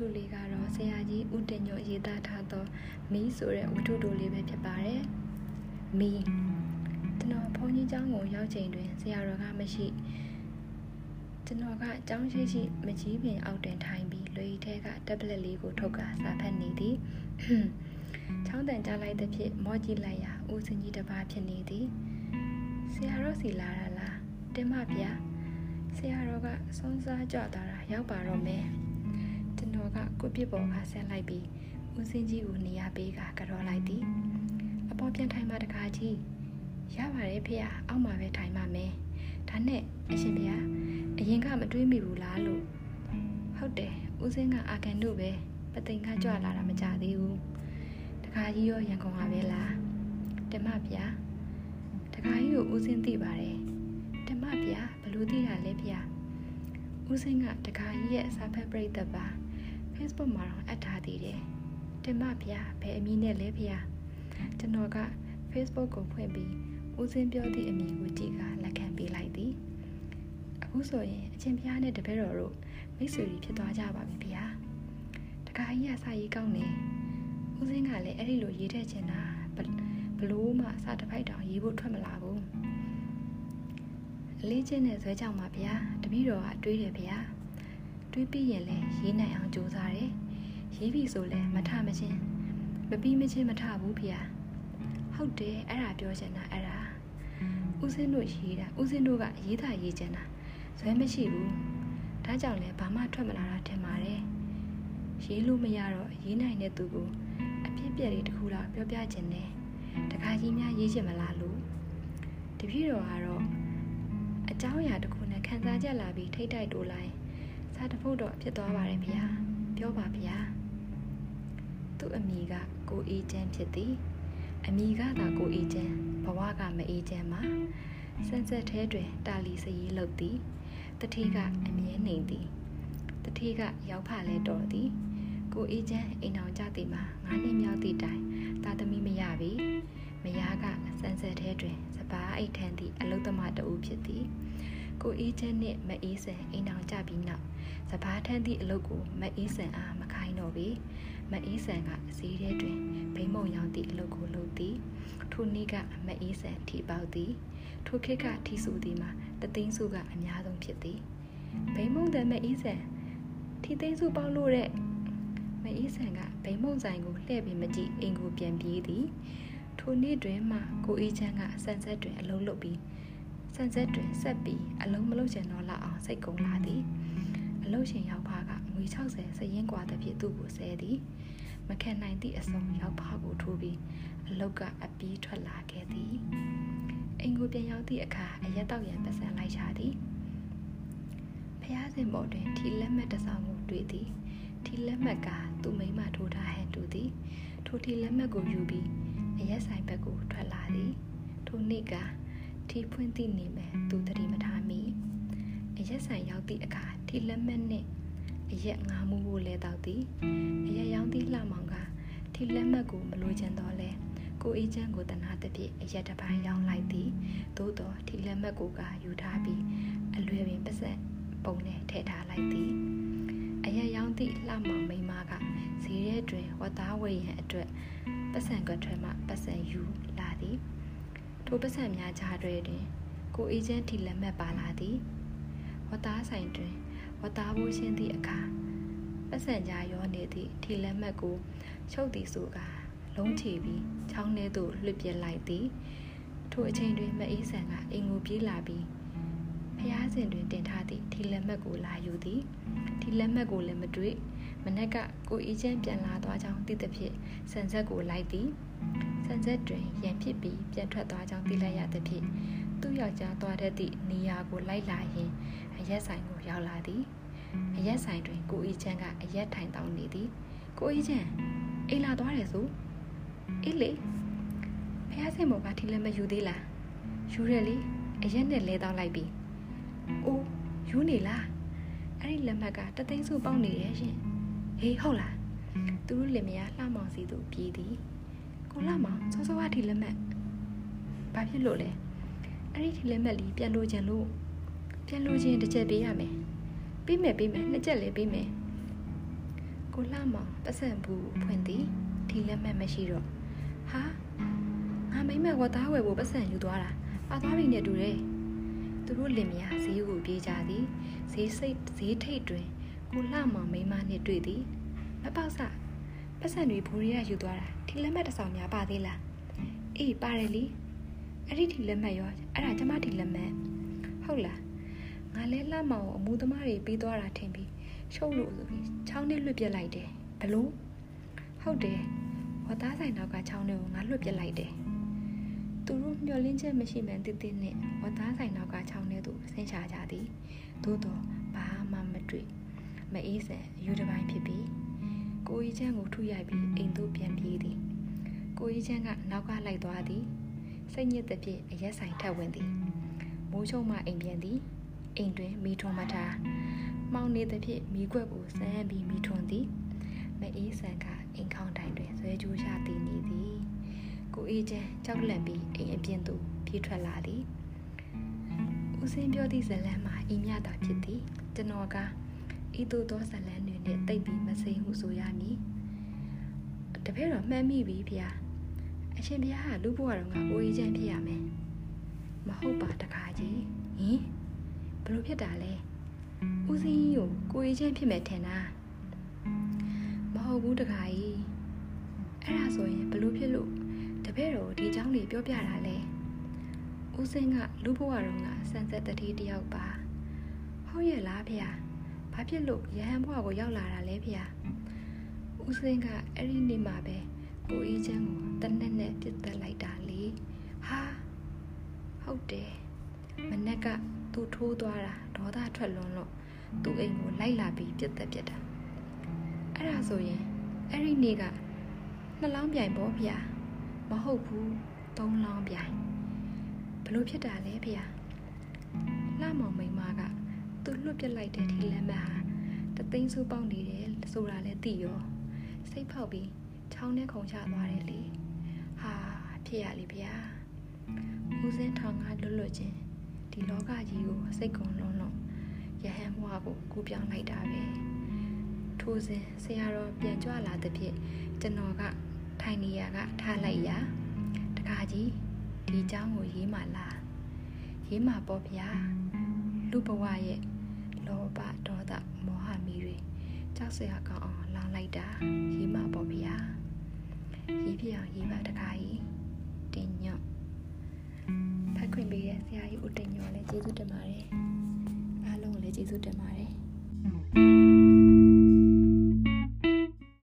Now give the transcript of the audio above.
ထုလေးကတော့ဆရာကြီးဦးတင်ညိုရေးသားထားသောမီးဆိုတဲ့ဝတ္ထုတိုလေးပဲဖြစ်ပါတယ်။မီးကျွန်တော်ဘုန်းကြီးကျောင်းကိုရောက်ချိန်တွင်ဆရာတော်ကမရှိကျွန်တော်ကအကြောင်းရှိရှိမကြီးပင်အောက်တွင်ထိုင်ပြီးလွေထဲကတက်ဘလက်လေးကိုထုတ်ကာစာဖတ်နေသည်။ချောင်းတန်ကြားလိုက်သဖြင့်မော့ကြည့်လိုက်ရာဦးစင်ကြီးတစ်ပါးဖြစ်နေသည်။ဆရာတော်စီလာတာလားတင်မဗျာ။ဆရာတော်ကစွန်းစားကြွသွားတာရောက်ပါတော့မယ်။ ကျွန်တော်ကကိုပြစ်ပေါ်ကဆက်လိုက်ပြီးဦးစင်းကြီးကိုနေရာပေးကကြော်လိုက်သည်အပေါ်ပြန်ထိုင်မှတခါကြီးရပါတယ်ဖေ။အောက်မှာပဲထိုင်မှမယ်ဒါနဲ့အရှင်ဖေ။အရင်ကမတွေးမိဘူးလားလို့ဟုတ်တယ်ဦးစင်းကအာကန်တို့ပဲပသိမ်ကကြွလာတာမကြသေးဘူးတခါကြီးရောရန်ကုန်ကပဲလားတမဗျာတခါကြီးကိုဦးစင်းသိပါတယ်တမဗျာဘလို့သိတာလဲဗျာဦးစင်းကတခါကြီးရဲ့စာဖက်ပြိတ္တပါ Facebook မှာတော့အပ်ထားသေးတယ်။တင်မဗျာဘယ်အမည်နဲ့လဲဗျာ။ကျွန်တော်က Facebook ကိုဖွင့်ပြီးဦးစင်းပြောသည့်အမည်ကိုကြည့်ကလက်ခံပေးလိုက်သည်။အခုဆိုရင်အချင်းဖျားနဲ့တပည့်တော်တို့မိတ်ဆွေတွေဖြစ်သွားကြပါပြီဗျာ။တခါကြီးကစာရေးကောင်းနေ။ဦးစင်းကလည်းအဲ့ဒီလိုရေးထည့်ချင်တာဘလို့မှစာတစ်ဖိုက်တောင်ရေးဖို့ထွက်မလာဘူး။အလေးချင်းနဲ့ဇွဲကြောင်ပါဗျာ။တပည့်တော်ကတွေးတယ်ဗျာ။ တွေးပြီးရင်လည်းရေးနိုင်အောင်ကြိုးစားတယ်ရေးပြီဆိုလည်းမထမချင်းမပြီးမချင်းမထဘူးဖေ။ဟုတ်တယ်အဲ့ဒါပြောချင်တာအဲ့ဒါဦးစင်းတို့ရေးတာဦးစင်းတို့ကရေးတာရေးချင်တာဇွဲမရှိဘူးဒါကြောင့်လည်းဘာမှထွက်မလာတာထင်ပါတယ်ရေးလို့မရတော့ရေးနိုင်တဲ့သူကိုအပြစ်ပြက်လေးတစ်ခုလောက်ပြောပြချင်တယ်တခါကြီးများရေးချင်မလားလို့တပည့်တော်ကတော့အเจ้าအရာတစ်ခုနဲ့ခံစားချက်လာပြီးထိတ်တိုက်တိုးလိုက် စာတဖုတ်တော့ဖြစ်သွားပါတယ်ဗျာပြောပါဗျာသူ့အမိကကိုအေးချမ်းဖြစ်သည်အမိကသာကိုအေးချမ်းဘဝကမအေးချမ်းမှာစံဆက်ထဲတွင်တာလီစရေးလုပ်သည်တတိကအမြဲနေသည်တတိကရောက်ဖလဲတော်သည်ကိုအေးချမ်းအိမ်အောင်ကြသည်မှာငါးနှစ်မြောက်သည့်တိုင်တာသမီမရပြီမယားကစံဆက်ထဲတွင်စပားအိတ်ထန်သည့်အလုသမားတဦးဖြစ်သည် ကိုအေးချမ်းနှင့်မအေးစံအိမ်အောင်ကြပြီးနောက်စပားထမ်းသည့်အလုပ်ကိုမအေးဆန်အားမခိုင်းတော့ပေမအေးဆန်ကဈေးထဲတွင်ဘိမုံရောင်သည့်အလုပ်ကိုလုပ်သည်ထိုနေ့ကမအေးဆန်ထီပေါက်သည်ထိုခေတ်ကထီဆူသည်မှာတသိန်းစုကအများဆုံးဖြစ်သည်ဘိမုံတဲ့မအေးဆန်ထီသိန်းစုပေါက်လို့တဲ့မအေးဆန်ကဘိမုံဆိုင်ကိုလှည့်ပြီးမကြည့်အိမ်ကိုပြန်ပြေးသည်ထိုနေ့တွင်မှကိုအေးချမ်းကဆန်ဆက်တွင်အလုံးလုပ်ပြီး ဆန်ဆက်တွင်ဆက်ပြီးအလုံးမလုံးချင်တော့လောက်အောင်စိတ်ကုန်လာသည်အလုံးရှင်ရောက်ဖားကငွေ60စရင်ကွာသည်ဖြင့်သူ့ကိုဆဲသည်မခံနိုင်သည့်အစုံရောက်ဖားကိုထိုးပြီးအလုတ်ကအပီးထွက်လာခဲ့သည်အိမ်ကိုပြန်ရောက်သည့်အခါအရက်တောက်ရန်ပတ်စံလိုက်ရှာသည်ဖျားစင်ပေါ်တွင်ထီလက်မှတ်တစ်စောင်ကိုတွေ့သည်ထီလက်မှတ်ကသူ့မိမထိုးထားဟန်တူသည်ထိုထီလက်မှတ်ကိုယူပြီးအရက်ဆိုင်ဘက်ကိုထွက်လာသည်ထိုနေ့က ထီဖွင့်သည့်နေမဲ့သူတတိမထားမိအရက်ဆိုင်ရောက်သည့်အခါထီလက်မှတ်နှင့်အရက်ငါမှုကိုလဲတောက်သည်အရက်ရောင်းသည့်လှမောင်ကထီလက်မှတ်ကိုမလိုချင်တော့လဲကိုအေးချမ်းကိုတနာတပြည့်အရက်တစ်ပိုင်းရောင်းလိုက်သည်သို့တော့ထီလက်မှတ်ကိုကယူထားပြီးအလွယ်ပင်ပတ်ဆက်ပုံနဲ့ထည့်ထားလိုက်သည်အရက်ရောင်းသည့်လှမောင်မိန်းမကဈေးထဲတွင်ဝတ်သားဝယ်ရန်အတွက်ပတ်စံကထွဲမှပတ်စံယူလာသည် ထိုပတ်စံများကြားတွင်ကိုအေးချမ်းထီလက်မှတ်ပါလာသည်ဝသားဆိုင်တွင်ဝသားဖို့ရှင်းသည့်အခါပတ်စံကြားရောနေသည့်ထီလက်မှတ်ကိုချုပ်သည်ဆိုကလုံးချီပြီးချောင်းထဲသို့လွှတ်ပြလိုက်သည်ထိုအချိန်တွင်မအေးဆန်ကအိမ်ကိုပြေးလာပြီးဖျားစင်တွင်တင်ထားသည့်ထီလက်မှတ်ကိုလာယူသည်ထီလက်မှတ်ကိုလည်းမတွေ့မနက်ကကိုအေးချမ်းပြန်လာသွားကြောင်းသိသဖြင့်ဆန်ဆက်ကိုလိုက်သည် ဆန်ဆက်တွင်ရန်ဖြစ်ပြီးပြန်ထွက်သွားကြောင်းသိလိုက်ရသဖြင့်သူ့ယောက်ျားသွားတဲ့သည့်နေရာကိုလိုက်လာရင်အရက်ဆိုင်ကိုရောက်လာသည်အရက်ဆိုင်တွင်ကိုအေးချမ်းကအရက်ထိုင်တောင်းနေသည်ကိုအေးချမ်းအိမ်လာသွားတယ်ဆိုအေးလေဖះစင်ဘောကထီလည်းမယူသေးလားယူရလေအရက်နဲ့လဲတောင်းလိုက်ပြီအိုးယူနေလားအဲ့ဒီလက်မှတ်ကတသိန်းစုပေါက်နေရဲ့ရှင်ဟေးဟုတ်လားသူတို့လင်မယားလှမောင်စီသူပြေးသည် ကိုလှမောင်စောစောကထီလက်မှတ်ဘာဖြစ်လို့လဲအဲ့ဒီထီလက်မှတ်လေးပြန်လို့ကြံလို့ပြန်လို့ချင်းတစ်ချက်ပေးရမယ်ပေးမယ်ပေးမယ်နှစ်ချက်လည်းပေးမယ်ကိုလှမောင်ပတ်စံဘူးဖွင့်သည်ဒီလက်မှတ်မရှိတော့ဟာငါမိမဝတ်သားဝယ်ဖို့ပတ်စံယူသွားတာပါသွားပြီနဲ့တူတယ်သူတို့လင်မယားဈေးကိုပြေးကြသည်ဈေးစိတ်ဈေးထိတ်တွင်ကိုလှမောင်မိမနှင့်တွေ့သည်မပေါက်စ ပတ်စံတွေဘူရီရယူသွားတာဒီလက်မှတ်တစ်ဆောင်များပါသေးလားအေးပါတယ်လीအဲ့ဒီဒီလက်မှတ်ရောအဲ့ဒါကျမဒီလက်မှတ်ဟုတ်လားငါလဲလှမောင်ကိုအမှုသမားတွေပြီးသွားတာထင်ပြီးရှုပ်လို့ဆိုပြီးချောင်းနဲ့လွတ်ပြက်လိုက်တယ်ဘလို့ဟုတ်တယ်ဝတ်သားဆိုင်နောက်ကချောင်းတွေကိုငါလွတ်ပြက်လိုက်တယ်သူတို့မျောလင်းချက်မရှိမှန်းတည်တည်နဲ့ဝတ်သားဆိုင်နောက်ကချောင်းတွေသူဆင်းချကြသည်သို့တော့ဘာမှမတွေ့မအေးစံယူတစ်ပိုင်းဖြစ်ပြီး ကိုကြီးချမ်းကိုထုရိုက်ပြီးအိမ်သို့ပြန်ပြေးသည်ကိုကြီးချမ်းကနောက်ကလိုက်သွားသည်စိတ်ညစ်တဲ့ဖြင့်အရက်ဆိုင်ထပ်ဝင်သည်မိုးချုံမှအိမ်ပြန်သည်အိမ်တွင်မိထုံးမထားမှောင်နေသည်ဖြင့်မိခွက်ကိုစမ်းပြီးမိထွန်းသည်မအေးဆန်ကအိမ်ခေါင်တိုင်တွင်ဆွဲကြိုးချတည်နေသည်ကိုအေးချမ်းကြောက်လန့်ပြီးအိမ်အပြင်သို့ပြေးထွက်လာသည်ဦးစင်းပြောသည့်ဇလန်းမှာအိမ်မြတာဖြစ်သည်ကျွန်တော်ကဤသို့သောဇလန်းတွေ နဲ့တိတ်ပြီးမစိမ့်ဟုဆိုရမည်တပည့်တော်မှတ်မိပြီဗျာအရှင်ဘုရားကလူဘဝတော်ကအိုးအေးချမ်းဖြစ်ရမယ်မဟုတ်ပါတခါကြီးဟင်ဘလို့ဖြစ်တာလဲဦးစင်းကြီးကိုကိုအေးချင်းဖြစ်မယ်ထင်တာမဟုတ်ဘူးတခါကြီးအဲ့ဒါဆိုရင်ဘလို့ဖြစ်လို့တပည့်တော်ဒီเจ้าလေးပြောပြတာလဲဦးစင်းကလူဘဝတော်ကစံဆက်တတိတယောက်ပါဟုတ်ရဲ့လားဖေ။ ဘာဖြစ်လို့ရဟန်းဘဝကိုရောက်လာတာလဲဖေ။ဦးစင်းကအဲ့ဒီနေ့မှာပဲကိုအေးချမ်းကိုတနက်နဲ့ပြစ်တက်လိုက်တာလေ။ဟာဟုတ်တယ်။မနက်ကသူ့ထိုးသွားတာဒေါသထွက်လွန်းလို့သူ့အိမ်ကိုလိုက်လာပြီးပြစ်သက်ပြစ်တာအဲ့ဒါဆိုရင်အဲ့ဒီနေ့ကနှလောင်းပြိုင်ပေါ့ဗျာမဟုတ်ဘူးသုံးလောင်းပြိုင်ဘလို့ဖြစ်တာလဲဗျာလှမောင်မိန်မကသူ လွတ်ပြစ်လိုက်တဲ့ဒီလက်မဟာတသိန်းစုပေါက်နေတယ်ဆိုတာလဲသိရောစိတ်ဖောက်ပြီးချောင်းနဲ့ခုန်ချသွားတယ်လေဟာဖြစ်ရလေဗျာဦးစင်းထောင်ကလွတ်လွတ်ချင်းဒီလောကကြီးကိုစိတ်ကုန်လုံးလုံးယဟန်ဘွားကိုကူပြောင်းလိုက်တာပဲထိုးစဉ်ဆရာတော်ပြန်ကြွလာတဲ့ဖြစ်ကျွန်တော်ကထိုင်နေရကထားလိုက်ရတခါကြီးဒီเจ้าကိုရေးမှလားရေးမှပေါ့ဗျာလူဘဝရဲ့ လောဘဒေါသမောဟမီတွေကြောက်စရာကောင်းအောင်လောင်လိုက်တာရေးမှပေါ့ဗျာရေးပြအောင်ရေးပါတခါကြီးတင်ညွတ်ဖတ်ခွင့်ပေးတဲ့ဆရာကြီးဦးတင်ညော်လည်းကျေးဇူးတင်ပါတယ်အားလုံးကိုလည်းကျေးဇူးတင်ပါတယ်